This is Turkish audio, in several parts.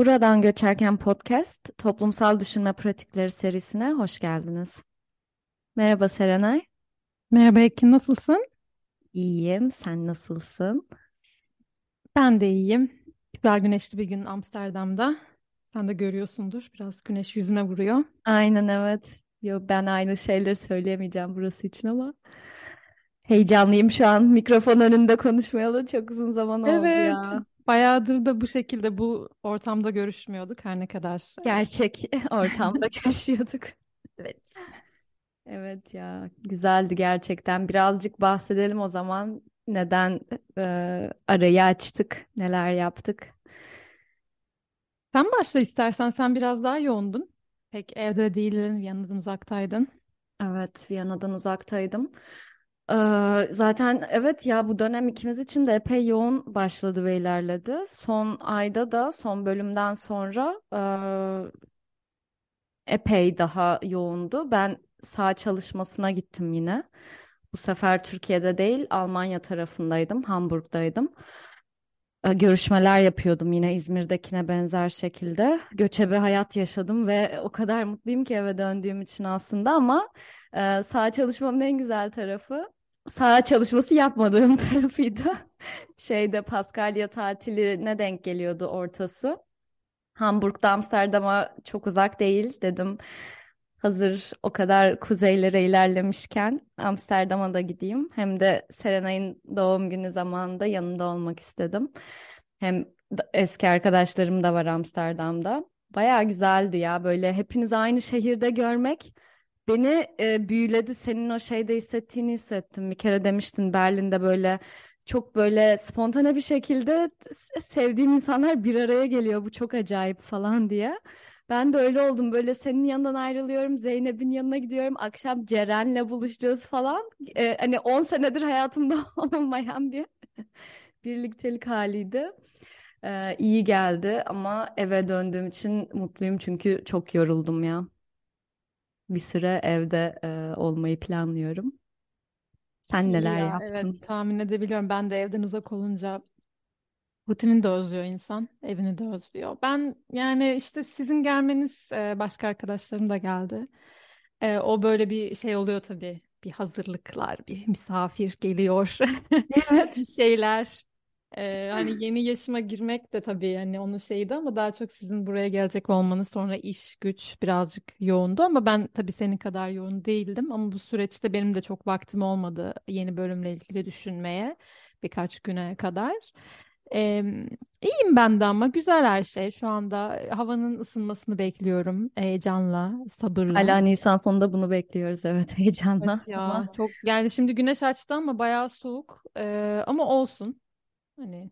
Buradan Göçerken Podcast, Toplumsal Düşünme Pratikleri serisine hoş geldiniz. Merhaba Serenay. Merhaba Ekin, nasılsın? İyiyim, sen nasılsın? Ben de iyiyim. Güzel güneşli bir gün Amsterdam'da. Sen de görüyorsundur. Biraz güneş yüzüme vuruyor. Aynen evet. Yo, ben aynı şeyleri söyleyemeyeceğim burası için ama heyecanlıyım şu an. Mikrofon önünde konuşmayalı çok uzun zaman oldu Evet, ya. Bayağıdır da bu şekilde bu ortamda görüşmüyorduk her ne kadar. Gerçek ortamda görüşüyorduk. Evet. Evet ya, güzeldi gerçekten. Birazcık bahsedelim o zaman. Neden e, arayı açtık, neler yaptık? Sen başla istersen. Sen biraz daha yoğundun. Pek evde değildin, Viyana'dan uzaktaydın. Evet, Viyana'dan uzaktaydım. Ee, zaten evet ya bu dönem ikimiz için de epey yoğun başladı ve ilerledi. Son ayda da son bölümden sonra e, epey daha yoğundu. Ben sağ çalışmasına gittim yine. Bu sefer Türkiye'de değil, Almanya tarafındaydım, Hamburg'daydım. E, Görüşmeler yapıyordum yine İzmir'dekine benzer şekilde. Göçebe hayat yaşadım ve o kadar mutluyum ki eve döndüğüm için aslında ama e, sağ çalışmamın en güzel tarafı sağ çalışması yapmadığım tarafıydı. Şeyde Paskalya tatiline denk geliyordu ortası. Hamburg'da Amsterdam'a çok uzak değil dedim. Hazır o kadar kuzeylere ilerlemişken Amsterdam'a da gideyim. Hem de Serenay'ın doğum günü zamanında yanında olmak istedim. Hem eski arkadaşlarım da var Amsterdam'da. Bayağı güzeldi ya böyle hepinizi aynı şehirde görmek beni e, büyüledi. Senin o şeyde hissettiğini hissettim. Bir kere demiştin Berlin'de böyle çok böyle spontane bir şekilde sevdiğim insanlar bir araya geliyor. Bu çok acayip falan diye. Ben de öyle oldum. Böyle senin yanından ayrılıyorum. Zeynep'in yanına gidiyorum. Akşam Ceren'le buluşacağız falan. Ee, hani 10 senedir hayatımda olmayan bir birliktelik haliydi. Ee, iyi geldi ama eve döndüğüm için mutluyum çünkü çok yoruldum ya. Bir süre evde e, olmayı planlıyorum. Sen neler ya, evet yaptın? tahmin edebiliyorum. Ben de evden uzak olunca rutinini de özlüyor insan, evini de özlüyor. Ben yani işte sizin gelmeniz, başka arkadaşlarım da geldi. E, o böyle bir şey oluyor tabii. Bir hazırlıklar, bir misafir geliyor, Evet. şeyler. E, hani yeni yaşıma girmek de tabii hani onun şeyiydi ama daha çok sizin buraya gelecek olmanız sonra iş güç birazcık yoğundu ama ben tabii senin kadar yoğun değildim ama bu süreçte benim de çok vaktim olmadı yeni bölümle ilgili düşünmeye birkaç güne kadar. E, iyiyim ben de ama güzel her şey. Şu anda havanın ısınmasını bekliyorum heyecanla, sabırla. Hala Nisan sonunda bunu bekliyoruz evet heyecanla Evet ya ama çok yani şimdi güneş açtı ama bayağı soğuk Ee, ama olsun hani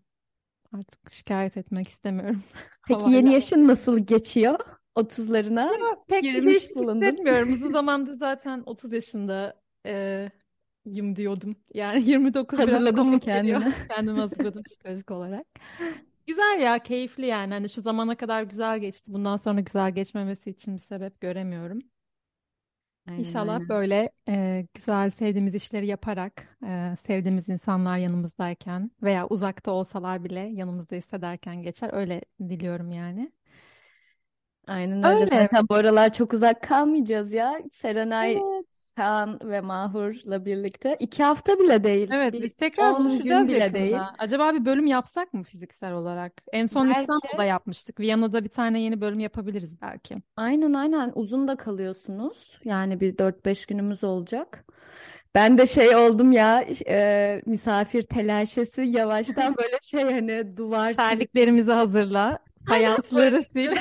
artık şikayet etmek istemiyorum peki yeni havayla. yaşın nasıl geçiyor? 30'larına Ya pek bir girmiş değişik bulundun. hissetmiyorum. Uzun zamandır zaten 30 yaşında e, yım diyordum. Yani 29 biraz Hazırladın mı kendini? Kendimi hazırladım psikolojik olarak. Güzel ya, keyifli yani. Hani şu zamana kadar güzel geçti. Bundan sonra güzel geçmemesi için bir sebep göremiyorum. Aynen İnşallah aynen. böyle e, güzel sevdiğimiz işleri yaparak, e, sevdiğimiz insanlar yanımızdayken veya uzakta olsalar bile yanımızda hissederken geçer. Öyle diliyorum yani. Aynen öyle. Öyle. Zaten bu aralar çok uzak kalmayacağız ya. Serenay, Evet. Kaan ve Mahur'la birlikte. iki hafta bile değil. Evet, Bir biz tekrar 10 gün buluşacağız bile değil. yakında. Acaba bir bölüm yapsak mı fiziksel olarak? En son İstanbul'da Belki. yapmıştık. Viyana'da bir tane yeni bölüm yapabiliriz belki. Aynen aynen. Uzun da kalıyorsunuz. Yani bir 4-5 günümüz olacak. Ben de şey oldum ya e, misafir telaşesi yavaştan böyle şey hani duvar Terliklerimizi hazırla, fayansları sil.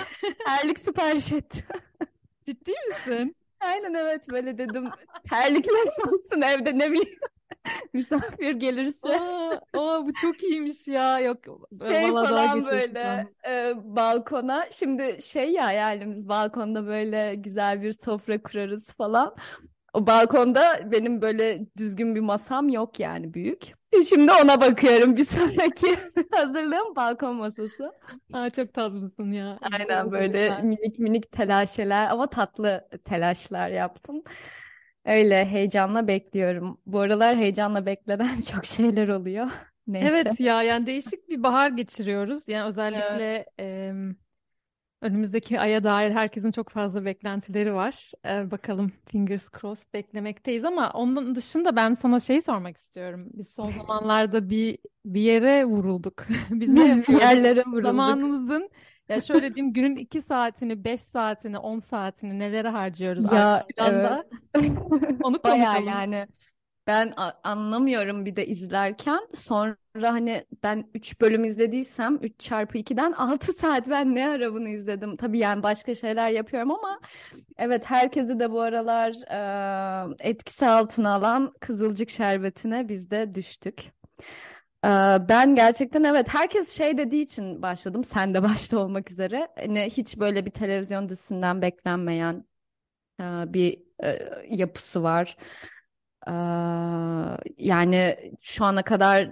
terlik sipariş ettim. Ciddi misin? Aynen evet böyle dedim. Terlikler olsun evde ne bileyim. Misafir gelirse. Aa, aa, bu çok iyiymiş ya. Yok, şey falan böyle e, balkona. Şimdi şey ya hayalimiz balkonda böyle güzel bir sofra kurarız falan. O balkonda benim böyle düzgün bir masam yok yani büyük. Şimdi ona bakıyorum bir sonraki hazırlığım balkon masası. Aa, çok tatlısın ya. Aynen böyle güzel. minik minik telaşeler ama tatlı telaşlar yaptım. Öyle heyecanla bekliyorum. Bu aralar heyecanla beklenen çok şeyler oluyor. Neyse. Evet ya yani değişik bir bahar geçiriyoruz. Yani Evet. özellikle Önümüzdeki aya dair herkesin çok fazla beklentileri var. Ee, bakalım fingers crossed beklemekteyiz ama onun dışında ben sana şey sormak istiyorum. Biz son zamanlarda bir bir yere vurulduk. Biz ne Bir yerlere vurulduk. Zamanımızın ya şöyle diyeyim günün 2 saatini, 5 saatini, 10 saatini nelere harcıyoruz Ya planda? evet. Onu Bayağı konuşalım. yani. Ben anlamıyorum bir de izlerken. Sonra hani ben 3 bölüm izlediysem 3 çarpı 2'den 6 saat ben ne ara bunu izledim. Tabii yani başka şeyler yapıyorum ama evet herkesi de bu aralar e, etkisi altına alan Kızılcık Şerbeti'ne biz de düştük. E, ben gerçekten evet herkes şey dediği için başladım. Sen de başta olmak üzere. Hani hiç böyle bir televizyon dizisinden beklenmeyen e, bir e, yapısı var. Yani şu ana kadar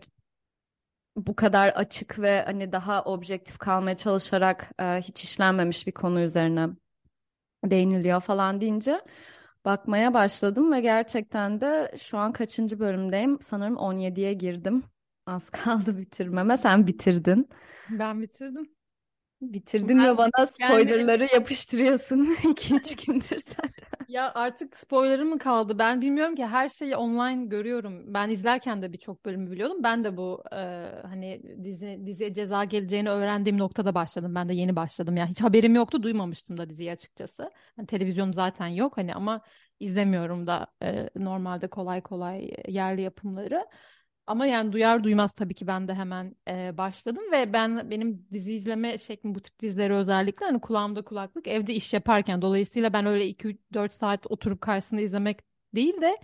bu kadar açık ve hani daha objektif kalmaya çalışarak e, hiç işlenmemiş bir konu üzerine değiniliyor falan deyince bakmaya başladım ve gerçekten de şu an kaçıncı bölümdeyim? Sanırım 17'ye girdim. Az kaldı bitirmeme. Sen bitirdin. Ben bitirdim. Bitirdin ve Ben bana yani spoilerları yapıştırıyorsun 2-3 gündür sen. Ya artık spoilerım mı kaldı? Ben bilmiyorum ki her şeyi online görüyorum. Ben izlerken de birçok bölümü biliyordum. Ben de bu e, hani dizi diziye ceza geleceğini öğrendiğim noktada başladım. Ben de yeni başladım. Ya hiç haberim yoktu, duymamıştım da diziyi açıkçası. Hani televizyonum zaten yok hani ama izlemiyorum da e, normalde kolay kolay yerli yapımları. Ama yani duyar duymaz tabii ki ben de hemen e, başladım ve ben benim dizi izleme şeklim bu tip dizileri özellikle hani kulağımda kulaklık evde iş yaparken dolayısıyla ben öyle 2-4 saat oturup karşısında izlemek değil de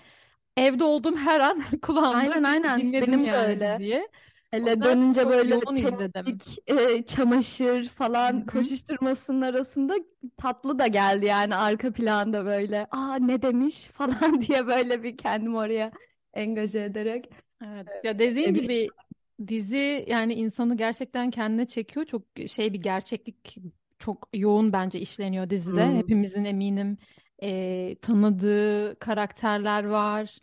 evde olduğum her an kulağımda Aynen aynen dinledim benim yani öyle. diziyi. Hele dönünce böyle temizlik, e, çamaşır falan hı. koşuşturmasının arasında tatlı da geldi yani arka planda böyle. Aa ne demiş falan diye böyle bir kendimi oraya engaje ederek Evet ya dediğin demiş. gibi dizi yani insanı gerçekten kendine çekiyor. Çok şey bir gerçeklik çok yoğun bence işleniyor dizide. Hmm. Hepimizin eminim e, tanıdığı karakterler var.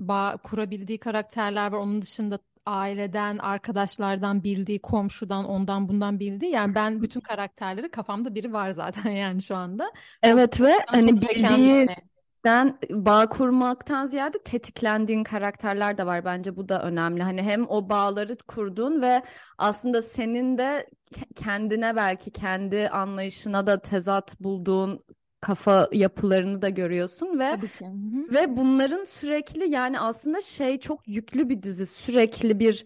Bağ kurabildiği karakterler var. Onun dışında aileden, arkadaşlardan bildiği, komşudan, ondan bundan bildiği. Yani ben bütün karakterleri kafamda biri var zaten yani şu anda. Evet ve hani çok şey. bildiğinden bağ kurmaktan ziyade tetiklendiğin karakterler de var bence bu da önemli. Hani hem o bağları kurduğun ve aslında senin de ke- kendine belki kendi anlayışına da tezat bulduğun kafa yapılarını da görüyorsun ve ve bunların sürekli yani aslında şey çok yüklü bir dizi sürekli bir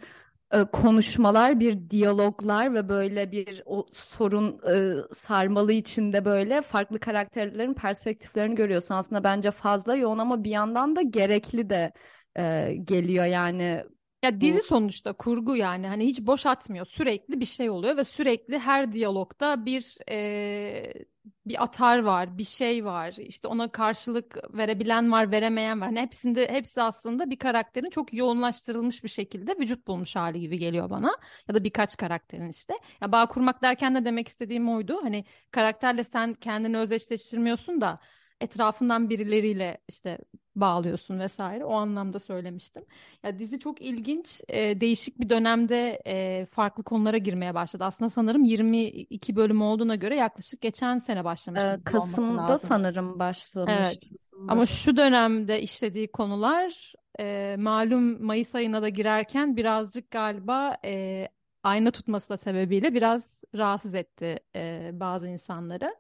e, konuşmalar, bir diyaloglar ve böyle bir o sorun e, sarmalı içinde böyle farklı karakterlerin perspektiflerini görüyorsun. Aslında bence fazla yoğun ama bir yandan da gerekli de e, geliyor yani Ya dizi sonuçta kurgu yani hani hiç boş atmıyor. Sürekli bir şey oluyor ve sürekli her diyalogda bir eee, bir atar var, bir şey var. İşte ona karşılık verebilen var, veremeyen var. Hani hepsinde hepsi aslında bir karakterin çok yoğunlaştırılmış bir şekilde vücut bulmuş hali gibi geliyor bana. Ya da birkaç karakterin işte. Ya bağ kurmak derken de demek istediğim oydu. Hani karakterle sen kendini özdeşleştirmiyorsun da etrafından birileriyle işte bağlıyorsun vesaire. O anlamda söylemiştim. Ya dizi çok ilginç, e, değişik bir dönemde e, farklı konulara girmeye başladı. Aslında sanırım 22 bölüm olduğuna göre yaklaşık geçen sene başlamış E, dizi olması Kasım'da sanırım başlamış Evet. Kasım Ama şu dönemde işlediği konular e, malum Mayıs ayına da girerken birazcık galiba e, ayna tutması da sebebiyle biraz rahatsız etti e, bazı insanları.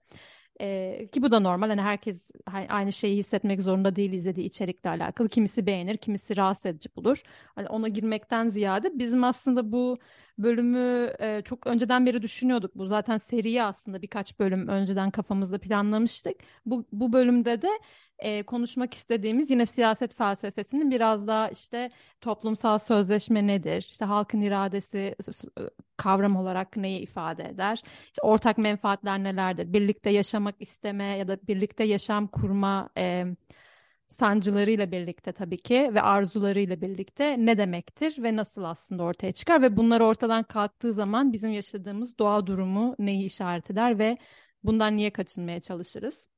E, ki bu da normal. Hani herkes aynı şeyi hissetmek zorunda değil izlediği içerikle alakalı. Kimisi beğenir, kimisi rahatsız edici bulur. Hani ona girmekten ziyade bizim aslında bu bölümü e, çok önceden beri düşünüyorduk. Bu zaten seriyi aslında birkaç bölüm önceden kafamızda planlamıştık. Bu, bu bölümde de e, konuşmak istediğimiz yine siyaset felsefesinin biraz daha işte toplumsal sözleşme nedir? İşte halkın iradesi s- kavram olarak neyi ifade eder? İşte ortak menfaatler nelerdir? Birlikte yaşamak isteme ya da birlikte yaşam kurma e, sancılarıyla birlikte tabii ki ve arzularıyla birlikte ne demektir ve nasıl aslında ortaya çıkar ve bunlar ortadan kalktığı zaman bizim yaşadığımız doğa durumu neyi işaret eder ve bundan niye kaçınmaya çalışırız?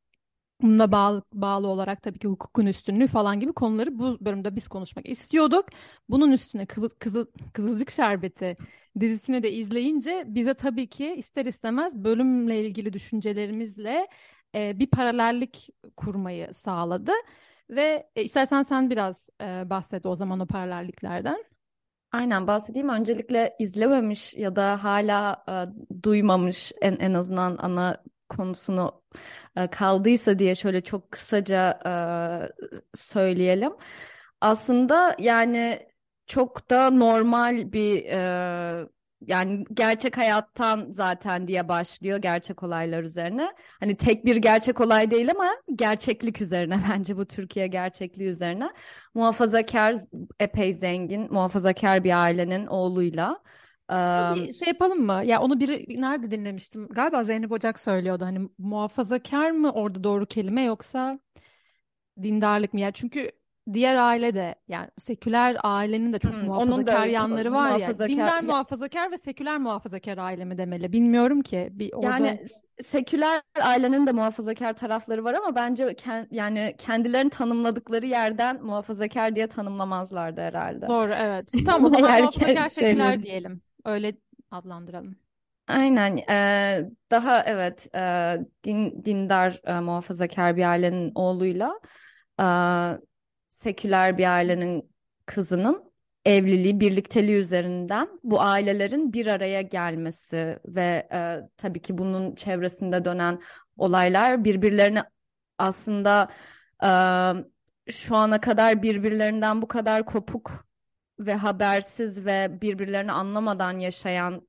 Bununla bağlı, bağlı olarak tabii ki hukukun üstünlüğü falan gibi konuları bu bölümde biz konuşmak istiyorduk. Bunun üstüne Kıvı- Kızıl, Kızılcık Şerbeti dizisini de izleyince bize tabii ki ister istemez bölümle ilgili düşüncelerimizle e, bir paralellik kurmayı sağladı. Ve e, istersen sen biraz e, bahset o zaman o paralelliklerden. Aynen bahsedeyim. Öncelikle izlememiş ya da hala e, duymamış en en azından ana konusunu e, kaldıysa diye şöyle çok kısaca e, söyleyelim. Aslında yani çok da normal bir e, yani gerçek hayattan zaten diye başlıyor gerçek olaylar üzerine. Hani tek bir gerçek olay değil ama gerçeklik üzerine bence bu Türkiye gerçekliği üzerine. Muhafazakar, epey zengin, muhafazakar bir ailenin oğluyla. Bir şey yapalım mı? Ya onu biri nerede dinlemiştim? Galiba Zeynep Ocak söylüyordu. Hani muhafazakar mı orada doğru kelime yoksa dindarlık mı? Ya çünkü diğer aile de yani seküler ailenin de çok Hmm, onun da muhafazakar yanları var ya. muhafazakar Dindar ya, muhafazakar ve seküler muhafazakar aile mi demeli? Bilmiyorum ki. Bir orada yani seküler ailenin de muhafazakar tarafları var ama bence ken- yani kendilerini tanımladıkları yerden muhafazakar diye tanımlamazlardı herhalde. doğru evet. Tamam o zaman muhafazakar ke- seküler şeyleri diyelim. Öyle adlandıralım. Aynen. eee, daha evet eee, din, dindar eee, muhafazakar bir ailenin oğluyla eee, seküler bir ailenin kızının evliliği, birlikteliği üzerinden bu ailelerin bir araya gelmesi ve eee, tabii ki bunun çevresinde dönen olaylar birbirlerini aslında eee, şu ana kadar birbirlerinden bu kadar kopuk ve habersiz ve birbirlerini anlamadan yaşayan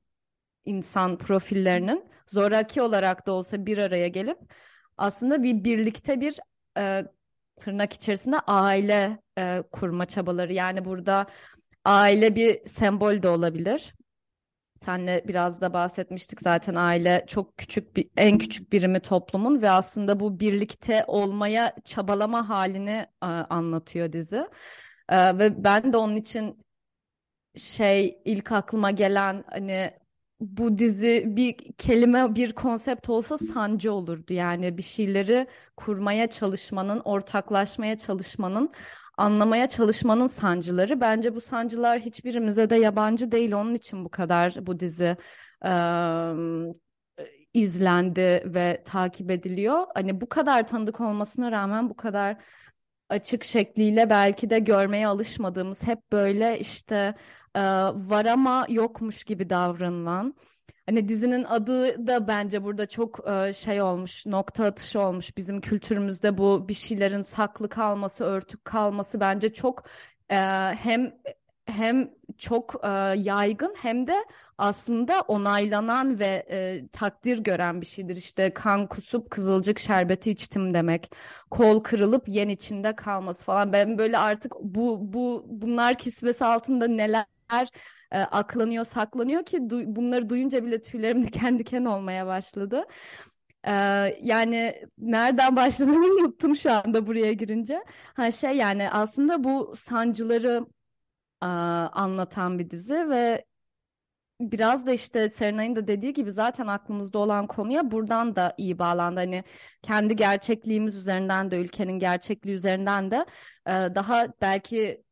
insan profillerinin zoraki olarak da olsa bir araya gelip aslında bir birlikte bir e, tırnak içerisinde aile e, kurma çabaları. Yani burada aile bir sembol de olabilir. Senle biraz da bahsetmiştik zaten aile çok küçük bir en küçük birimi toplumun ve aslında bu birlikte olmaya çabalama halini e, anlatıyor dizi. E, ve ben de onun için şey ilk aklıma gelen hani bu dizi bir kelime bir konsept olsa sancı olurdu. Yani bir şeyleri kurmaya çalışmanın, ortaklaşmaya çalışmanın, anlamaya çalışmanın sancıları. Bence bu sancılar hiçbirimize de yabancı değil. Onun için bu kadar bu dizi eee, izlendi ve takip ediliyor. Hani bu kadar tanıdık olmasına rağmen bu kadar açık şekliyle belki de görmeye alışmadığımız hep böyle işte e, var ama yokmuş gibi davranılan. Hani dizinin adı da bence burada çok e, şey olmuş, nokta atışı olmuş. Bizim kültürümüzde bu bir şeylerin saklı kalması, örtük kalması bence çok e, hem hem çok e, yaygın hem de aslında onaylanan ve e, takdir gören bir şeydir. İşte kan kusup kızılcık şerbeti içtim demek kol kırılıp yen içinde kalması falan. Ben böyle artık bu bu bunlar kisvesi altında neler e, aklanıyor, saklanıyor ki du- bunları duyunca bile tüylerim diken diken olmaya başladı. E, yani nereden başladığımı unuttum şu anda buraya girince. Ha şey yani aslında bu sancıları anlatan bir dizi ve Biraz da işte Serenay'ın da dediği gibi zaten aklımızda olan konuya buradan da iyi bağlandı. Hani kendi gerçekliğimiz üzerinden de ülkenin gerçekliği üzerinden de e, daha belki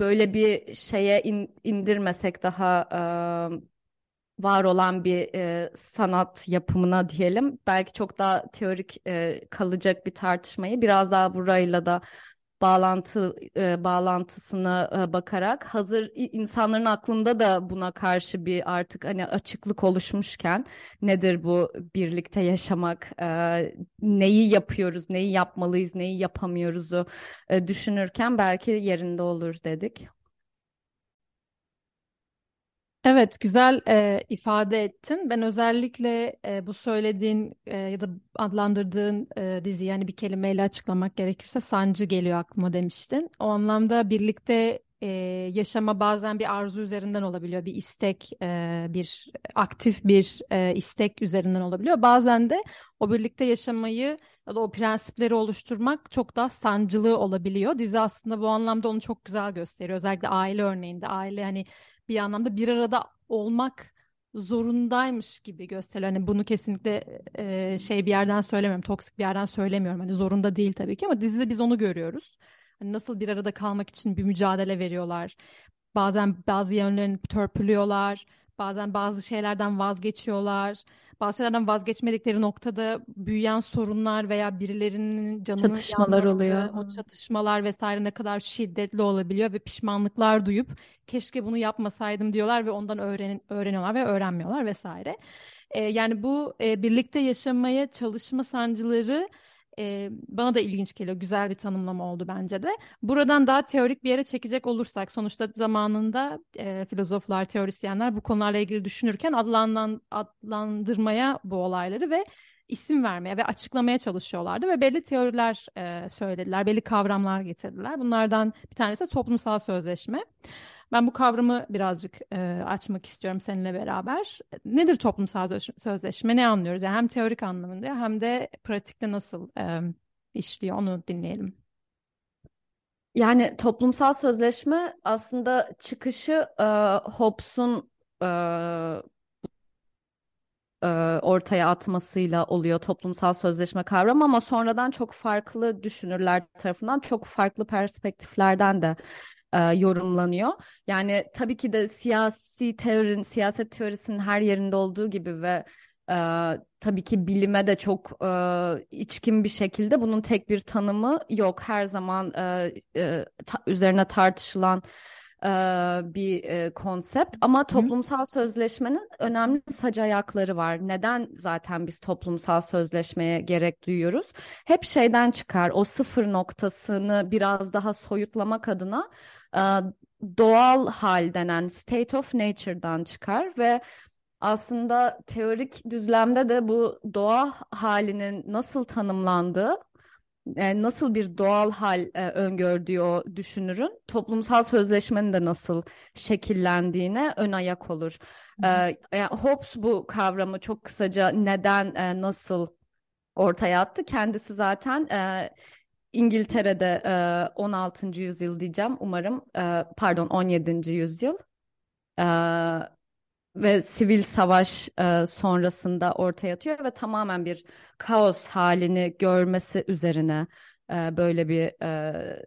böyle bir şeye in- indirmesek daha e, var olan bir e, sanat yapımına diyelim. Belki çok daha teorik e, kalacak bir tartışmayı biraz daha burayla da bağlantı e, bağlantısına e, bakarak hazır insanların aklında da buna karşı bir artık hani açıklık oluşmuşken nedir bu birlikte yaşamak e, neyi yapıyoruz neyi yapmalıyız neyi yapamıyoruzu e, düşünürken belki yerinde olur dedik. Evet, güzel e, ifade ettin. Ben özellikle e, bu söylediğin e, ya da adlandırdığın e, dizi yani bir kelimeyle açıklamak gerekirse sancı geliyor aklıma demiştin. O anlamda birlikte e, yaşama bazen bir arzu üzerinden olabiliyor, bir istek, e, bir aktif bir e, istek üzerinden olabiliyor. Bazen de o birlikte yaşamayı ya da o prensipleri oluşturmak çok daha sancılı olabiliyor. Dizi aslında bu anlamda onu çok güzel gösteriyor. Özellikle aile örneğinde, aile hani bir anlamda bir arada olmak zorundaymış gibi gösteriyor. Hani bunu kesinlikle e, şey bir yerden söylemiyorum, toksik bir yerden söylemiyorum. Hani zorunda değil tabii ki ama dizide biz onu görüyoruz. Hani nasıl bir arada kalmak için bir mücadele veriyorlar. Bazen bazı yönlerini törpülüyorlar. Bazen bazı şeylerden vazgeçiyorlar. Bazı şeylerden vazgeçmedikleri noktada büyüyen sorunlar veya birilerinin canının Çatışmalar yanması, oluyor. o çatışmalar vesaire ne kadar şiddetli olabiliyor ve pişmanlıklar duyup keşke bunu yapmasaydım diyorlar ve ondan öğren öğreniyorlar ve öğrenmiyorlar vesaire. Ee, yani bu e, birlikte yaşamaya çalışma sancıları e, bana da ilginç geliyor. Güzel bir tanımlama oldu bence de. Buradan daha teorik bir yere çekecek olursak sonuçta zamanında e, filozoflar, teorisyenler bu konularla ilgili düşünürken adlandan, adlandırmaya bu olayları ve isim vermeye ve açıklamaya çalışıyorlardı ve belli teoriler e, söylediler, belli kavramlar getirdiler. Bunlardan bir tanesi toplumsal sözleşme. Ben bu kavramı birazcık e, açmak istiyorum seninle beraber. Nedir toplumsal söz- sözleşme? Ne anlıyoruz? Yani hem teorik anlamında hem de pratikte nasıl e, işliyor onu dinleyelim. Yani toplumsal sözleşme aslında çıkışı e, Hobbes'un e, e, ortaya atmasıyla oluyor toplumsal sözleşme kavramı ama sonradan çok farklı düşünürler tarafından çok farklı perspektiflerden de e, yorumlanıyor. Yani tabii ki de siyasi teorinin, siyaset teorisinin her yerinde olduğu gibi ve e, tabii ki bilime de çok e, içkin bir şekilde bunun tek bir tanımı yok. Her zaman e, e, ta- üzerine tartışılan e, bir e, konsept ama toplumsal sözleşmenin önemli sac ayakları var. Neden zaten biz toplumsal sözleşmeye gerek duyuyoruz? Hep şeyden çıkar o sıfır noktasını biraz daha soyutlamak adına doğal hal denen state of nature'dan çıkar ve aslında teorik düzlemde de bu doğa halinin nasıl tanımlandığı e, nasıl bir doğal hal e, öngördüğü o düşünürün toplumsal sözleşmenin de nasıl şekillendiğine ön ayak olur. E, yani Hobbes bu kavramı çok kısaca neden e, nasıl ortaya attı. Kendisi zaten e, İngiltere'de e, 16. yüzyıl diyeceğim umarım e, pardon 17. yüzyıl e, ve sivil savaş e, sonrasında ortaya atıyor ve tamamen bir kaos halini görmesi üzerine e, böyle bir e,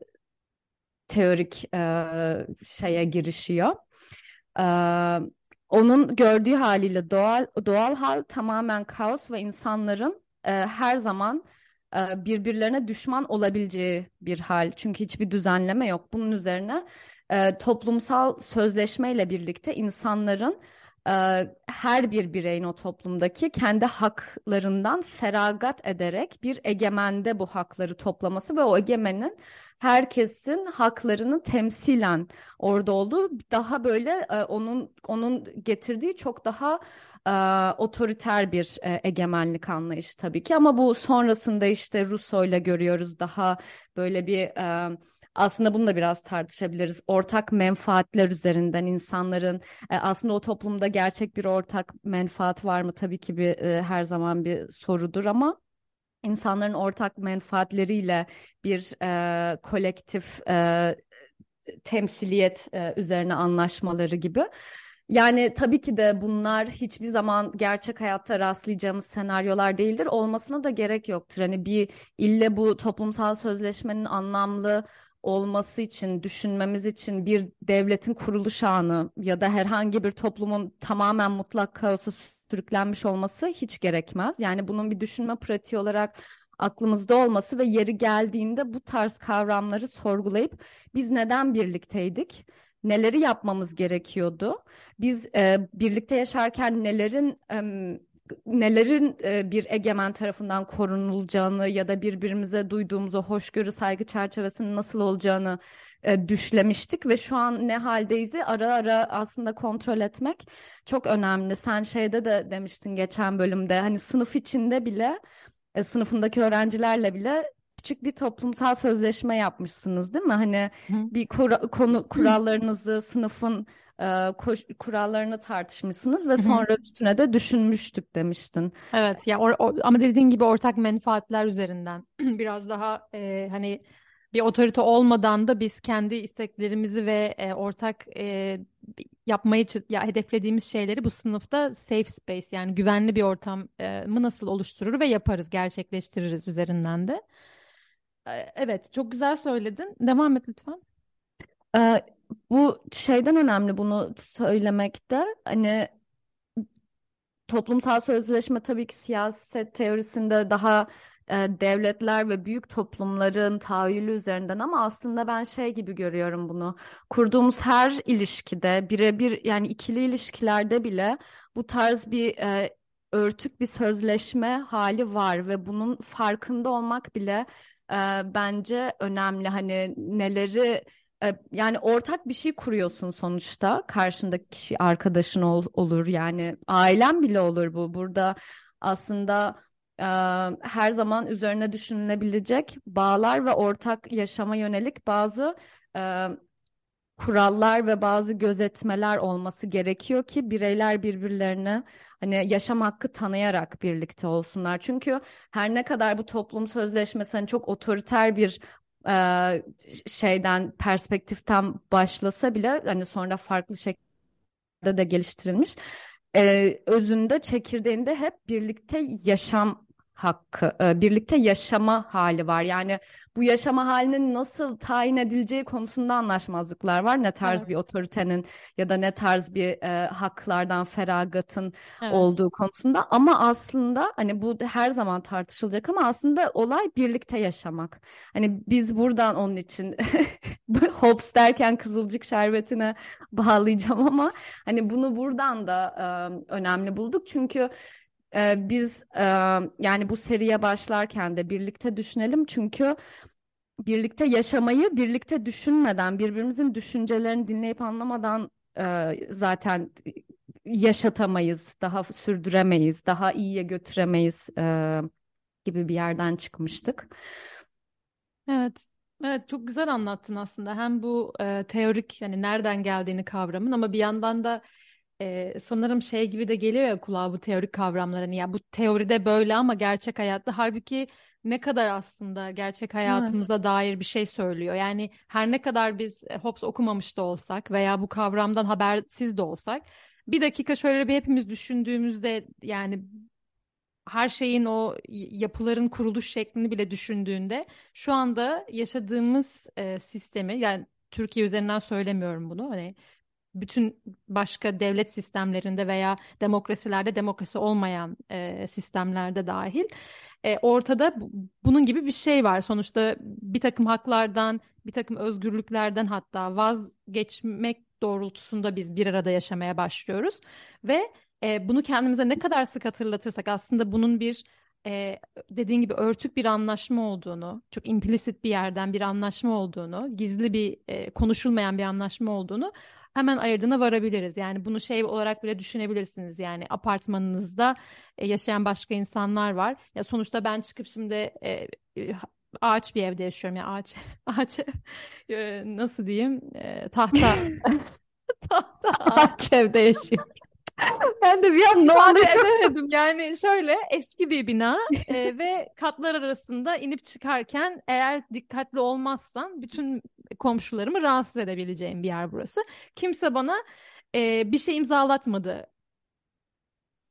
teorik e, şeye girişiyor. E, onun gördüğü haliyle doğal doğal hal tamamen kaos ve insanların e, her zaman birbirlerine düşman olabileceği bir hal. Çünkü hiçbir düzenleme yok. Bunun üzerine e, toplumsal sözleşmeyle birlikte insanların e, her bir bireyin o toplumdaki kendi haklarından feragat ederek bir egemende bu hakları toplaması ve o egemenin herkesin haklarını temsilen orada olduğu daha böyle e, onun onun getirdiği çok daha e, otoriter bir e, egemenlik anlayışı tabii ki ama bu sonrasında işte Rousseau'yla görüyoruz daha böyle bir e, aslında bunu da biraz tartışabiliriz. Ortak menfaatler üzerinden insanların e, aslında o toplumda gerçek bir ortak menfaat var mı? Tabii ki bir e, her zaman bir sorudur ama insanların ortak menfaatleriyle bir e, kolektif e, temsiliyet e, üzerine anlaşmaları gibi. Yani tabii ki de bunlar hiçbir zaman gerçek hayatta rastlayacağımız senaryolar değildir. Olmasına da gerek yoktur. Hani bir ille bu toplumsal sözleşmenin anlamlı olması için, düşünmemiz için bir devletin kuruluş anı ya da herhangi bir toplumun tamamen mutlak kaosa sürüklenmiş olması hiç gerekmez. Yani bunun bir düşünme pratiği olarak aklımızda olması ve yeri geldiğinde bu tarz kavramları sorgulayıp biz neden birlikteydik? Neleri yapmamız gerekiyordu? Biz e, birlikte yaşarken nelerin e, nelerin e, bir egemen tarafından korunulacağını ya da birbirimize duyduğumuz o hoşgörü saygı çerçevesinin nasıl olacağını e, düşlemiştik ve şu an ne haldeyiz'i ara ara aslında kontrol etmek çok önemli. Sen şeyde de demiştin geçen bölümde hani sınıf içinde bile e, sınıfındaki öğrencilerle bile küçük bir toplumsal sözleşme yapmışsınız değil mi? Hani Hı. bir kura- konu kurallarınızı sınıfın e, koş- kurallarını tartışmışsınız ve Hı hı. sonra üstüne de düşünmüştük demiştin. Evet ya or- o- ama dediğin gibi ortak menfaatler üzerinden biraz daha e, hani bir otorite olmadan da biz kendi isteklerimizi ve e, ortak e, yapmayı ya hedeflediğimiz şeyleri bu sınıfta safe space yani güvenli bir ortamı nasıl oluşturur ve yaparız, gerçekleştiririz üzerinden de. E, Evet, çok güzel söyledin. Devam et lütfen. Ee, bu şeyden önemli bunu söylemekte. Hani toplumsal sözleşme tabii ki siyaset teorisinde daha e, devletler ve büyük toplumların tahayyülü üzerinden ama aslında ben şey gibi görüyorum bunu. Kurduğumuz her ilişkide birebir yani ikili ilişkilerde bile bu tarz bir e, örtük bir sözleşme hali var ve bunun farkında olmak bile e, bence önemli. Hani neleri e, Yani ortak bir şey kuruyorsun sonuçta. Karşındaki kişi arkadaşın ol- olur yani ailen bile olur bu. Burada aslında e, her zaman üzerine düşünülebilecek bağlar ve ortak yaşama yönelik bazı kurallar ve bazı gözetmeler olması gerekiyor ki bireyler birbirlerine hani yaşam hakkı tanıyarak birlikte olsunlar. Çünkü her ne kadar bu toplum sözleşmesi hani çok otoriter bir e, şeyden perspektiften başlasa bile hani sonra farklı şekilde de geliştirilmiş. E, özünde çekirdeğinde hep birlikte yaşam hakkı, e, birlikte yaşama hali var. Yani bu yaşama halinin nasıl tayin edileceği konusunda anlaşmazlıklar var. Ne tarz Evet, bir otoritenin ya da ne tarz bir e, haklardan feragatın evet, olduğu konusunda. Ama aslında hani bu her zaman tartışılacak ama aslında olay birlikte yaşamak. Hani biz buradan onun için Hobbes derken Kızılcık Şerbeti'ne bağlayacağım ama hani bunu buradan da e, önemli bulduk. Çünkü e, biz e, yani bu seriye başlarken de birlikte düşünelim. Çünkü birlikte yaşamayı birlikte düşünmeden, birbirimizin düşüncelerini dinleyip anlamadan e, zaten yaşatamayız, daha sürdüremeyiz, daha iyiye götüremeyiz e, gibi bir yerden çıkmıştık. evet. Evet, çok güzel anlattın aslında. Hem bu e, teorik yani nereden geldiğini kavramın ama bir yandan da e, sanırım şey gibi de geliyor ya kulağa bu teorik kavramlar. Hani ya bu teoride böyle ama gerçek hayatta halbuki ne kadar aslında gerçek Evet. hayatımıza dair bir şey söylüyor. Yani her ne kadar biz e, Hobbes okumamış da olsak veya bu kavramdan habersiz de olsak bir dakika şöyle bir hepimiz düşündüğümüzde yani her şeyin o yapıların kuruluş şeklini bile düşündüğünde şu anda yaşadığımız e, sistemi yani Türkiye üzerinden söylemiyorum bunu hani bütün başka devlet sistemlerinde veya demokrasilerde demokrasi olmayan e, sistemlerde dahil e, ortada bu- bunun gibi bir şey var. Sonuçta bir takım haklardan, bir takım özgürlüklerden hatta vazgeçmek doğrultusunda biz bir arada yaşamaya başlıyoruz ve e, bunu kendimize ne kadar sık hatırlatırsak aslında bunun bir e, dediğin gibi örtük bir anlaşma olduğunu, çok implicit bir yerden bir anlaşma olduğunu, gizli bir e, konuşulmayan bir anlaşma olduğunu hemen ayırdığına varabiliriz. Yani bunu şey olarak bile düşünebilirsiniz. Yani apartmanınızda e, yaşayan başka insanlar var. Ya sonuçta ben çıkıp şimdi e, e, ağaç bir evde yaşıyorum. Ya ağaç ağaç e, nasıl diyeyim? E, tahta tahta ağaç. Evde yaşıyor. Ben de bir an ne oluyor? edemedim. Yani şöyle eski bir bina e, ve katlar arasında inip çıkarken eğer dikkatli olmazsam bütün komşularımı rahatsız edebileceğim bir yer burası. Kimse bana e, bir şey imzalatmadı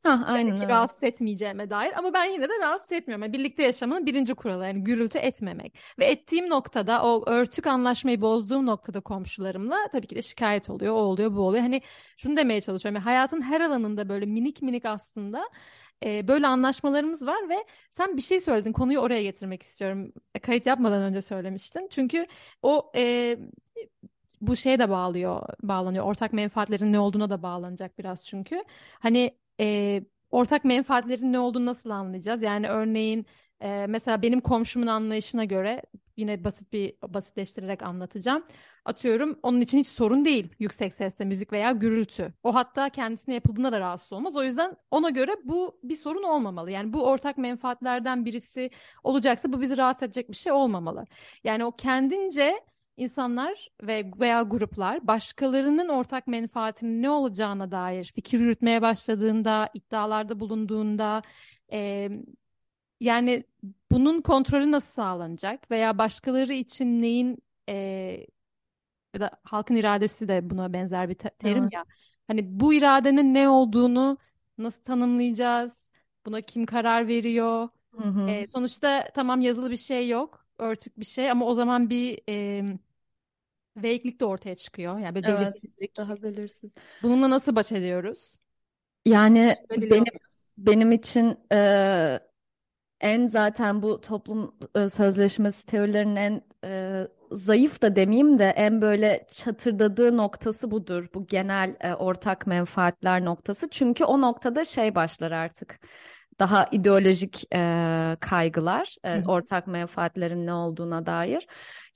Hah, aynen öyle. rahatsız etmeyeceğime dair ama ben yine de rahatsız etmiyorum. Yani birlikte yaşamanın birinci kuralı yani gürültü etmemek. Ve ettiğim noktada o örtük anlaşmayı bozduğum noktada komşularımla tabii ki de şikayet oluyor. O oluyor bu oluyor. Hani şunu demeye çalışıyorum. Yani hayatın her alanında böyle minik minik aslında e, böyle anlaşmalarımız var ve sen bir şey söyledin. Konuyu oraya getirmek istiyorum. E, kayıt yapmadan önce söylemiştin. Çünkü o e, bu şeye de bağlıyor, bağlanıyor. Ortak menfaatlerin ne olduğuna da bağlanacak biraz çünkü. Hani e, ortak menfaatlerin ne olduğunu nasıl anlayacağız? Yani örneğin e, mesela benim komşumun anlayışına göre yine basit bir basitleştirerek anlatacağım. Atıyorum onun için hiç sorun değil yüksek sesle müzik veya gürültü. O hatta kendisine yapıldığında da rahatsız olmaz. O yüzden ona göre bu bir sorun olmamalı. Yani bu ortak menfaatlerden birisi olacaksa bu bizi rahatsız edecek bir şey olmamalı. Yani o kendince İnsanlar ve veya gruplar başkalarının ortak menfaatinin ne olacağına dair fikir yürütmeye başladığında, iddialarda bulunduğunda, e, yani bunun kontrolü nasıl sağlanacak veya başkaları için neyin e, ya da halkın iradesi de buna benzer bir te- terim Evet. ya. Hani bu iradenin ne olduğunu nasıl tanımlayacağız? Buna kim karar veriyor? Hı hı. E, sonuçta tamam yazılı bir şey yok, örtük bir şey ama o zaman bir e, Vague'lik de ortaya çıkıyor. Yani bir Evet, belirsizlik. daha belirsiz. Bununla nasıl baş ediyoruz? Yani benim benim için e, en zaten bu toplum e, sözleşmesi teorilerinin en e, zayıf da demeyeyim de en böyle çatırdadığı noktası budur. Bu genel e, ortak menfaatler noktası. Çünkü o noktada şey başlar artık. Daha ideolojik e, kaygılar, e, ortak menfaatlerin ne olduğuna dair.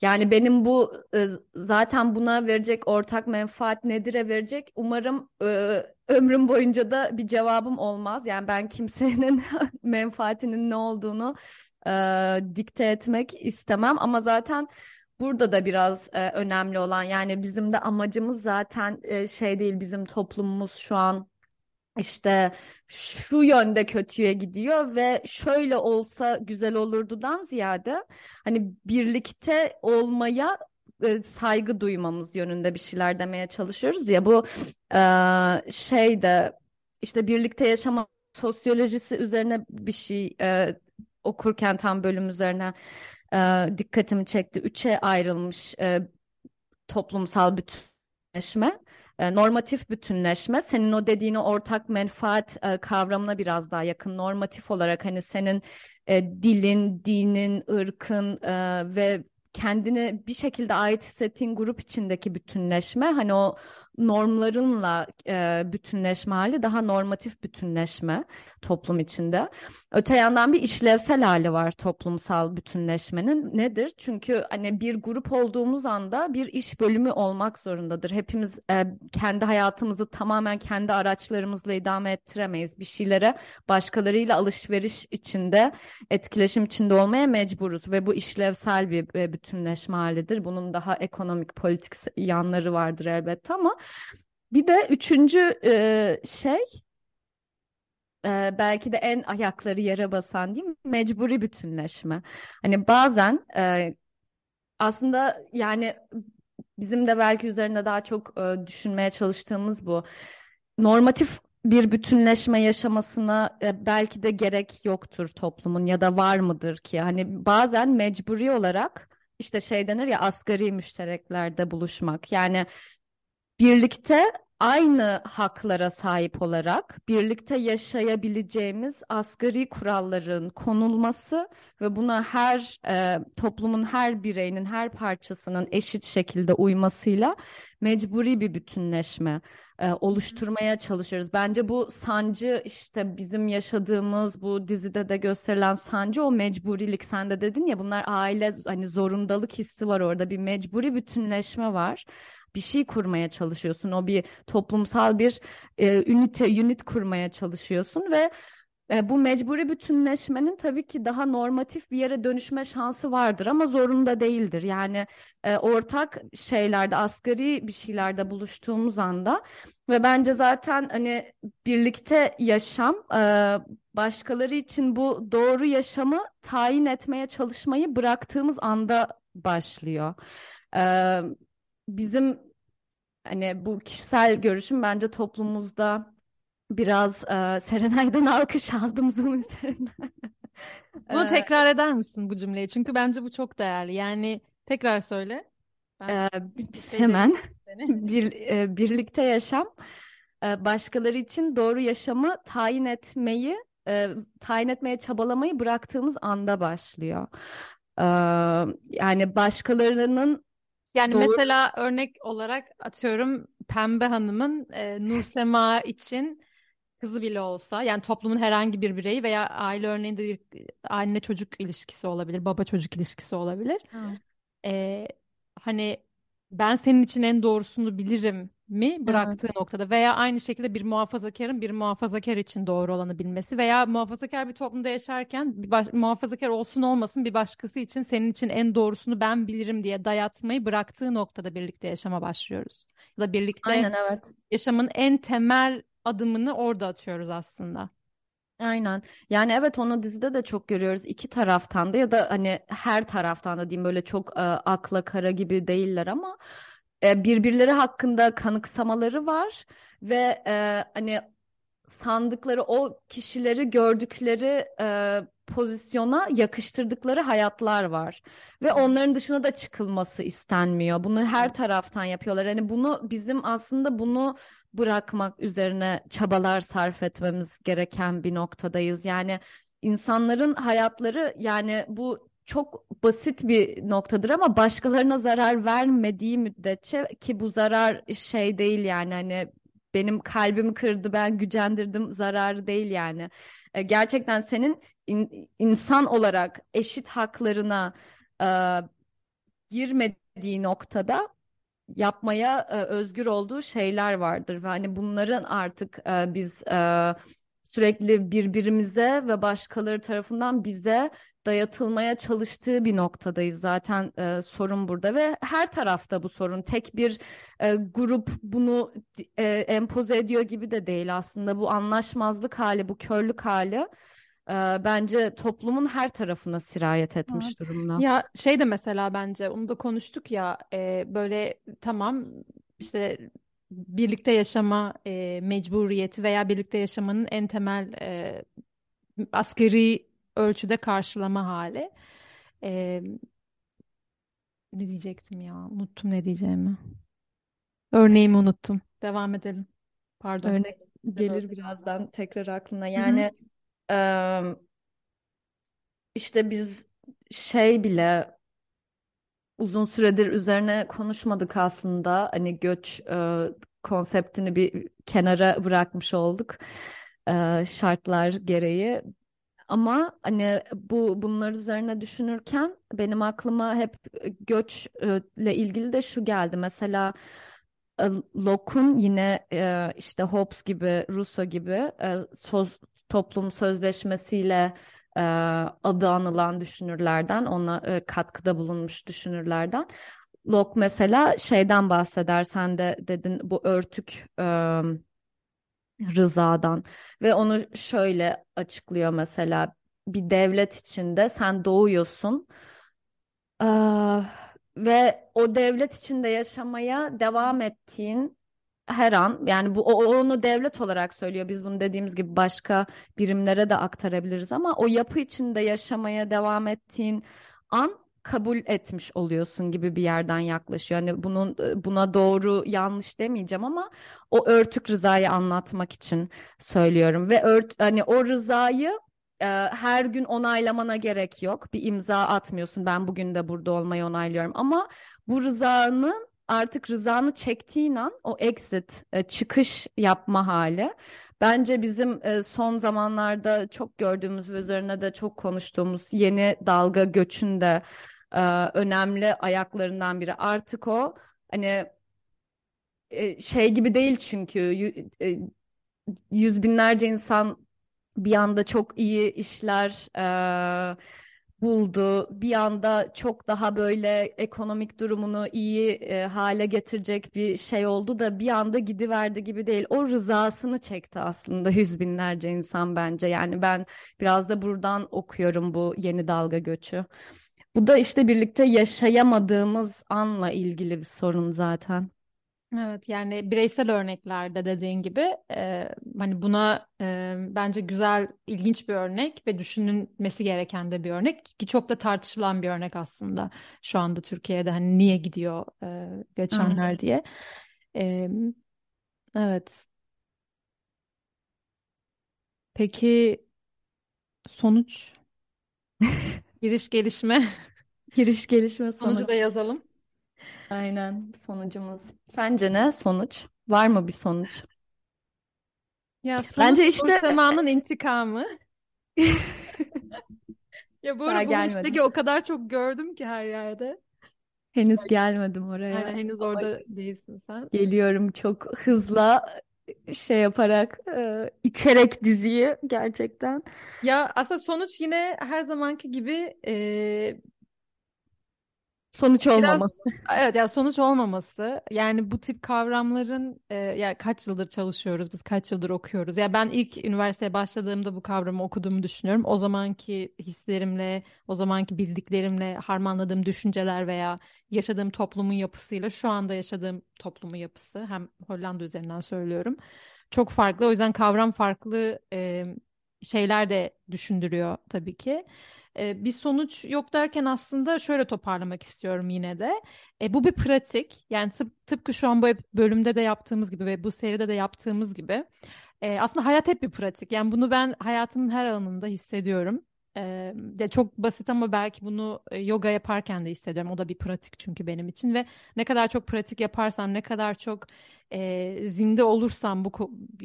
Yani benim bu e, zaten buna verecek ortak menfaat nedir'e verecek umarım e, ömrüm boyunca da bir cevabım olmaz. Yani ben kimsenin menfaatinin ne olduğunu e, dikte etmek istemem ama zaten burada da biraz e, önemli olan yani bizim de amacımız zaten e, şey değil bizim toplumumuz şu an işte şu yönde kötüye gidiyor ve şöyle olsa güzel olurdudan ziyade hani birlikte olmaya e, saygı duymamız yönünde bir şeyler demeye çalışıyoruz ya bu e, şey de işte birlikte yaşama sosyolojisi üzerine bir şey e, okurken tam bölüm üzerine e, dikkatimi çekti. Üçe ayrılmış e, toplumsal bütünleşme, e, normatif bütünleşme, senin o dediğini ortak menfaat e, kavramına biraz daha yakın. Normatif olarak hani senin e, dilin, dinin, ırkın ve kendine bir şekilde ait hissettiğin grup içindeki bütünleşme, hani o normlarınla e, bütünleşme hali daha normatif bütünleşme toplum içinde. Öte yandan bir işlevsel hali var toplumsal bütünleşmenin. Nedir? Çünkü hani bir grup olduğumuz anda bir iş bölümü olmak zorundadır. Hepimiz e, kendi hayatımızı tamamen kendi araçlarımızla idame ettiremeyiz. Bir şeylere başkalarıyla alışveriş içinde, etkileşim içinde olmaya mecburuz ve bu işlevsel bir e, bütünleşme halidir. Bunun daha ekonomik, politik yanları vardır elbette ama bir de üçüncü e, şey e, belki de en ayakları yere basan değil mi? Mecburi bütünleşme. Hani bazen e, aslında yani bizim de belki üzerinde daha çok e, düşünmeye çalıştığımız bu. Normatif bir bütünleşme yaşamasına e, belki de gerek yoktur toplumun ya da var mıdır ki? Hani bazen mecburi olarak işte şey denir ya asgari müştereklerde buluşmak. Yani birlikte aynı haklara sahip olarak birlikte yaşayabileceğimiz asgari kuralların konulması ve buna her e, toplumun her bireyinin her parçasının eşit şekilde uymasıyla mecburi bir bütünleşme e, oluşturmaya çalışıyoruz. Bence bu sancı işte bizim yaşadığımız bu dizide de gösterilen sancı o mecburilik. Sen de dedin ya bunlar aile hani zorundalık hissi var orada. Bir mecburi bütünleşme var bir şey kurmaya çalışıyorsun. O bir toplumsal bir e, ünite, unit kurmaya çalışıyorsun ve e, bu mecburi bütünleşmenin tabii ki daha normatif bir yere dönüşme şansı vardır ama zorunda değildir. Yani e, ortak şeylerde, asgari bir şeylerde buluştuğumuz anda ve bence zaten hani birlikte yaşam e, başkaları için bu doğru yaşamı tayin etmeye çalışmayı bıraktığımız anda başlıyor. E, bizim hani bu kişisel görüşüm bence toplumumuzda biraz e, Serenay'dan alkış üzerinden. Bunu E, tekrar eder misin bu cümleyi? Çünkü bence bu çok değerli. Yani tekrar söyle. Ben e, becereyim hemen bir, e, birlikte yaşam e, başkaları için doğru yaşamı tayin etmeyi e, tayin etmeye çabalamayı bıraktığımız anda başlıyor. E, yani başkalarının Yani doğru mesela örnek olarak atıyorum Pembe Hanım'ın e, Nursema için kızı bile olsa yani toplumun herhangi bir bireyi veya aile örneğinde bir anne çocuk ilişkisi olabilir, baba çocuk ilişkisi olabilir. Ha, Ee, hani ben senin için en doğrusunu bilirim mi evet. bıraktığı noktada veya aynı şekilde bir muhafazakarın bir muhafazakar için doğru olanı bilmesi veya muhafazakar bir toplumda yaşarken bir baş- muhafazakar olsun olmasın bir başkası için senin için en doğrusunu ben bilirim diye dayatmayı bıraktığı noktada birlikte yaşama başlıyoruz. Ya da birlikte Aynen evet. yaşamın en temel adımını orada atıyoruz aslında. Aynen. Yani evet onu dizide de çok görüyoruz. İki taraftan da ya da hani her taraftan da diyeyim böyle çok e, akla kara gibi değiller ama e, birbirleri hakkında kanıksamaları var ve e, hani sandıkları o kişileri gördükleri e, pozisyona yakıştırdıkları hayatlar var ve onların dışına da çıkılması istenmiyor. Bunu her taraftan yapıyorlar. Hani bunu bizim aslında bunu bırakmak üzerine çabalar sarf etmemiz gereken bir noktadayız. Yani insanların hayatları yani bu çok basit bir noktadır ama başkalarına zarar vermediği müddetçe ki bu zarar şey değil yani hani benim kalbimi kırdı ben gücendirdim zararı değil yani. E, gerçekten senin in- insan olarak eşit haklarına e, girmediği noktada yapmaya e, özgür olduğu şeyler vardır ve hani bunların artık e, biz e, sürekli birbirimize ve başkaları tarafından bize dayatılmaya çalıştığı bir noktadayız. Zaten e, sorun burada ve her tarafta bu sorun. Tek bir e, grup bunu e, empoze ediyor gibi de değil aslında. Bu anlaşmazlık hali bu körlük hali e, bence toplumun her tarafına sirayet Evet. etmiş durumda. Ya şey de mesela bence onu da konuştuk ya e, böyle tamam işte birlikte yaşama e, mecburiyeti veya birlikte yaşamanın en temel e, asgari ölçüde karşılama hali. E, ne diyecektim ya? Unuttum ne diyeceğimi. Örneğimi unuttum. Devam edelim. Pardon. Örnek Ne gelir birazdan tekrar aklına Hı hı. Yani e, işte biz şey bile uzun süredir üzerine konuşmadık aslında. Hani göç e, konseptini bir kenara bırakmış olduk e, şartlar gereği. Ama hani bu bunlar üzerine düşünürken benim aklıma hep göçle ilgili de şu geldi. Mesela Locke'un yine işte Hobbes gibi, Rousseau gibi söz, toplum sözleşmesiyle e, adı anılan düşünürlerden, ona e, katkıda bulunmuş düşünürlerden. Locke mesela şeyden bahseder, sen de dedin bu örtük e, rızadan ve onu şöyle açıklıyor mesela bir devlet içinde sen doğuyorsun eee, ve o devlet içinde yaşamaya devam ettiğin her an yani bu onu devlet olarak söylüyor. Biz bunu dediğimiz gibi başka birimlere de aktarabiliriz ama o yapı içinde yaşamaya devam ettiğin an kabul etmiş oluyorsun gibi bir yerden yaklaşıyor. Hani bunun buna doğru yanlış demeyeceğim ama o örtük rızayı anlatmak için söylüyorum ve ört hani o rızayı e, her gün onaylamana gerek yok. Bir imza atmıyorsun. Ben bugün de burada olmayı onaylıyorum ama bu rızanın artık rızanı çektiğin an o exit, e, çıkış yapma hali. Bence bizim e, son zamanlarda çok gördüğümüz ve üzerine de çok konuştuğumuz yeni dalga göçünde e, önemli ayaklarından biri. Artık o hani şey gibi değil çünkü yü- yüz binlerce insan bir anda çok iyi işler e, buldu. Bir anda çok daha böyle ekonomik durumunu iyi e, hale getirecek bir şey oldu da bir anda gidiverdi gibi değil. O rızasını çekti aslında yüz binlerce insan bence. Yani ben biraz da buradan okuyorum bu yeni dalga göçü. Bu da işte birlikte yaşayamadığımız anla ilgili bir sorun zaten. Evet yani bireysel örneklerde dediğin gibi e, hani buna e, bence güzel ilginç bir örnek ve düşünülmesi gereken de bir örnek ki çok da tartışılan bir örnek aslında şu anda Türkiye'de hani niye gidiyor e, göçmenler diye. E, evet peki sonuç giriş gelişme Giriş gelişme sonucu da sonuç. yazalım. Aynen sonucumuz. Sence ne sonuç? Var mı bir sonuç? Ya sonuç Bence işte Nursema'nın intikamı. Ya bu daha ara bu hashtag'i o kadar çok gördüm ki her yerde. Henüz gelmedim oraya henüz ama orada değilsin sen. geliyorum çok hızla şey yaparak e, içerek diziyi gerçekten. Ya aslında sonuç yine her zamanki gibi e, Sonuç Biraz olmaması. evet ya sonuç olmaması yani bu tip kavramların e, ya kaç yıldır çalışıyoruz biz kaç yıldır okuyoruz ya ben ilk üniversiteye başladığımda bu kavramı okuduğumu düşünüyorum o zamanki hislerimle o zamanki bildiklerimle harmanladığım düşünceler veya yaşadığım toplumun yapısıyla şu anda yaşadığım toplumun yapısı hem Hollanda üzerinden söylüyorum çok farklı o yüzden kavram farklı e, şeyler de düşündürüyor tabii ki. E, bir sonuç yok derken aslında şöyle toparlamak istiyorum yine de. E, bu bir pratik. Yani tıp, tıpkı şu an bu bölümde de yaptığımız gibi ve bu seride de yaptığımız gibi. E, aslında hayat hep bir pratik. Yani bunu ben hayatımın her alanında hissediyorum. E, de çok basit ama belki bunu e, yoga yaparken de hissediyorum. O da bir pratik çünkü benim için ve ne kadar çok pratik yaparsam, ne kadar çok e, zinde olursam bu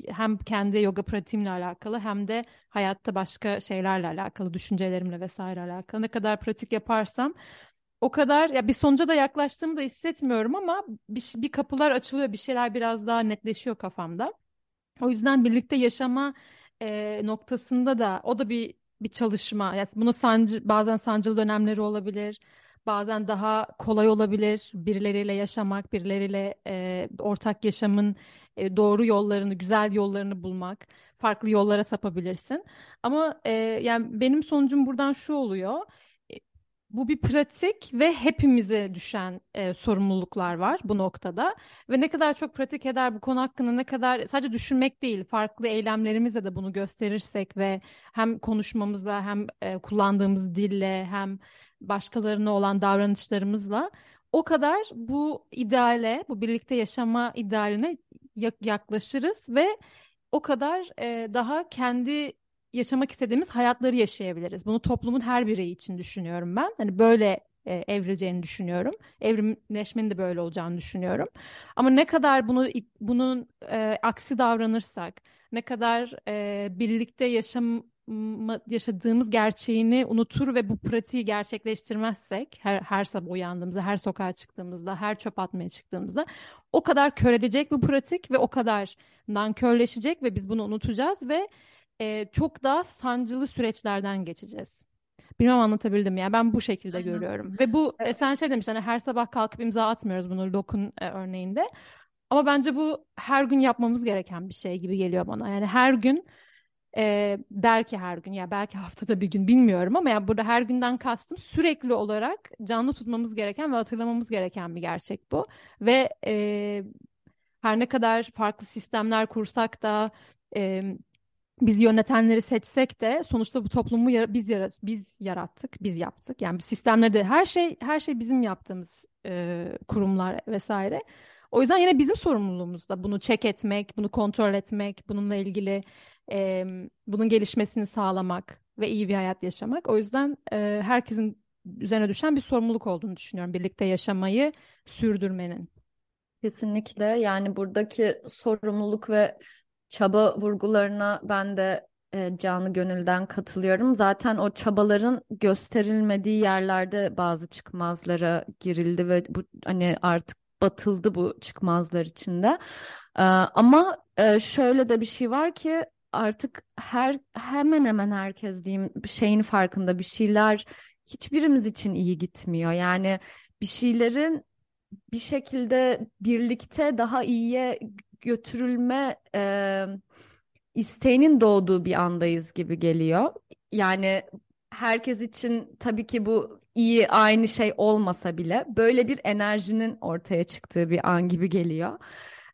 hem kendi yoga pratiğimle alakalı hem de hayatta başka şeylerle alakalı, düşüncelerimle vesaire alakalı ne kadar pratik yaparsam o kadar ya bir sonuca da yaklaştığımı da hissetmiyorum ama bir, bir kapılar açılıyor, bir şeyler biraz daha netleşiyor kafamda. O yüzden birlikte yaşama e, noktasında da o da bir bir çalışma. Yani bunu sancı, bazen sancılı dönemleri olabilir. Bazen daha kolay olabilir birileriyle yaşamak, birileriyle e, ortak yaşamın e, doğru yollarını, güzel yollarını bulmak. Farklı yollara sapabilirsin. Ama e, yani benim sonucum buradan şu oluyor. Bu bir pratik ve hepimize düşen e, sorumluluklar var bu noktada. Ve ne kadar çok pratik eder bu konu hakkında ne kadar sadece düşünmek değil, farklı eylemlerimizle de bunu gösterirsek ve hem konuşmamızla hem e, kullandığımız dille hem başkalarına olan davranışlarımızla o kadar bu ideale, bu birlikte yaşama idealine yak- yaklaşırız ve o kadar e, daha kendi yaşamak istediğimiz hayatları yaşayabiliriz. Bunu toplumun her bireyi için düşünüyorum ben. Hani böyle e, evrileceğini düşünüyorum. Evrimleşmenin de böyle olacağını düşünüyorum. Ama ne kadar bunu bunun e, aksi davranırsak, ne kadar e, birlikte yaşam yaşadığımız gerçeğini unutur ve bu pratiği gerçekleştirmezsek her, her sabah uyandığımızda, her sokağa çıktığımızda, her çöp atmaya çıktığımızda o kadar körelecek bu pratik ve o kadar nankörleşecek ve biz bunu unutacağız ve e, çok daha sancılı süreçlerden geçeceğiz. Bilmem anlatabildim ya. Ben bu şekilde Aynen. görüyorum. Ve bu e, sen şey demiştin hani her sabah kalkıp imza atmıyoruz bunu Lokun e, örneğinde. Ama bence bu her gün yapmamız gereken bir şey gibi geliyor bana. Yani her gün e, belki her gün ya belki haftada bir gün bilmiyorum ama ya burada her günden kastım sürekli olarak canlı tutmamız gereken ve hatırlamamız gereken bir gerçek bu. Ve e, her ne kadar farklı sistemler kursak da e, biz yönetenleri seçsek de sonuçta bu toplumu yara- biz yarat biz yarattık, biz yaptık. Yani sistemleri de her şey her şey bizim yaptığımız e, kurumlar vesaire. O yüzden yine bizim sorumluluğumuzda bunu check etmek, bunu kontrol etmek, bununla ilgili e, bunun gelişmesini sağlamak ve iyi bir hayat yaşamak. O yüzden e, herkesin üzerine düşen bir sorumluluk olduğunu düşünüyorum. Birlikte yaşamayı sürdürmenin. Kesinlikle yani buradaki sorumluluk ve çaba vurgularına ben de e, canı gönülden katılıyorum. Zaten o çabaların gösterilmediği yerlerde bazı çıkmazlara girildi ve bu hani artık batıldı bu çıkmazlar içinde. E, ama e, şöyle de bir şey var ki artık her hemen hemen herkes diyeyim bir şeyin farkında bir şeyler hiçbirimiz için iyi gitmiyor. Yani bir şeylerin bir şekilde birlikte daha iyiye götürülme e, isteğinin doğduğu bir andayız gibi geliyor. Yani herkes için tabii ki bu iyi aynı şey olmasa bile böyle bir enerjinin ortaya çıktığı bir an gibi geliyor.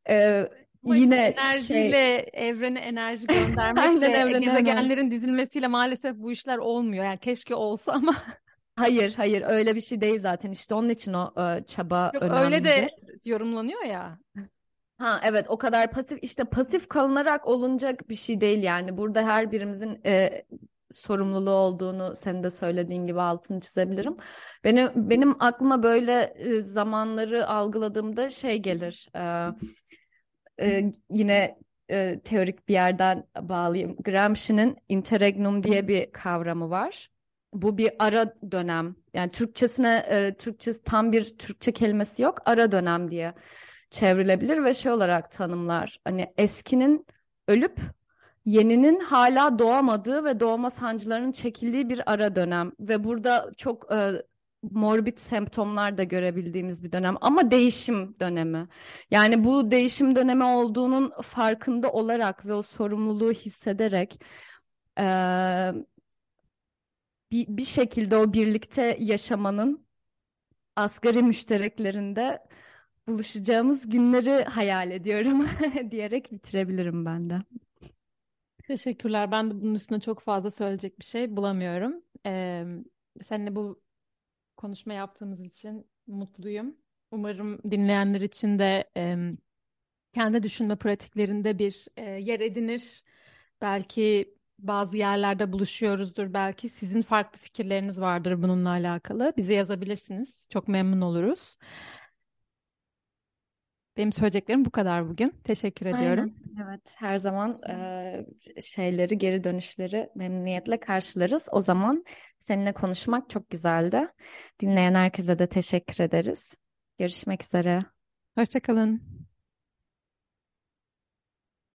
E, Ama işte yine enerjiyle şey evrene enerji enerji. gezegenlerin dizilmesiyle maalesef bu işler olmuyor. Yani keşke olsa ama Hayır, hayır öyle bir şey değil zaten. İşte onun için o e, çaba yok öyle önemlidir. de yorumlanıyor ya. Ha evet o kadar pasif işte pasif kalınarak olunacak bir şey değil yani. Burada her birimizin e, sorumluluğu olduğunu senin de söylediğin gibi altını çizebilirim. Benim benim aklıma böyle e, zamanları algıladığımda şey gelir. E, e, yine e, teorik bir yerden bağlayayım. Gramsci'nin interregnum diye bir kavramı var. Bu bir ara dönem. Yani Türkçesine e, Türkçesi tam bir Türkçe kelimesi yok. Ara dönem diye çevrilebilir ve şey olarak tanımlar. Hani eskinin ölüp yeninin hala doğamadığı ve doğma sancılarının çekildiği bir ara dönem ve burada çok e, morbid semptomlar da görebildiğimiz bir dönem ama değişim dönemi. Yani bu değişim dönemi olduğunun farkında olarak ve o sorumluluğu hissederek eee, bir, bir şekilde o birlikte yaşamanın asgari müştereklerinde buluşacağımız günleri hayal ediyorum diyerek bitirebilirim ben de. Teşekkürler. Ben de bunun üstüne çok fazla söyleyecek bir şey bulamıyorum. Ee, seninle bu konuşma yaptığımız için mutluyum. Umarım dinleyenler için de em, kendi düşünme pratiklerinde bir e, yer edinir. Belki bazı yerlerde buluşuyoruzdur. Belki sizin farklı fikirleriniz vardır bununla alakalı. Bize yazabilirsiniz. Çok memnun oluruz. Benim söyleyeceklerim bu kadar bugün. Teşekkür ediyorum. Aynen. Evet, her zaman eee, şeyleri, geri dönüşleri memnuniyetle karşılarız. O zaman seninle konuşmak çok güzeldi. Dinleyen herkese de teşekkür ederiz. Görüşmek üzere. Hoşça kalın.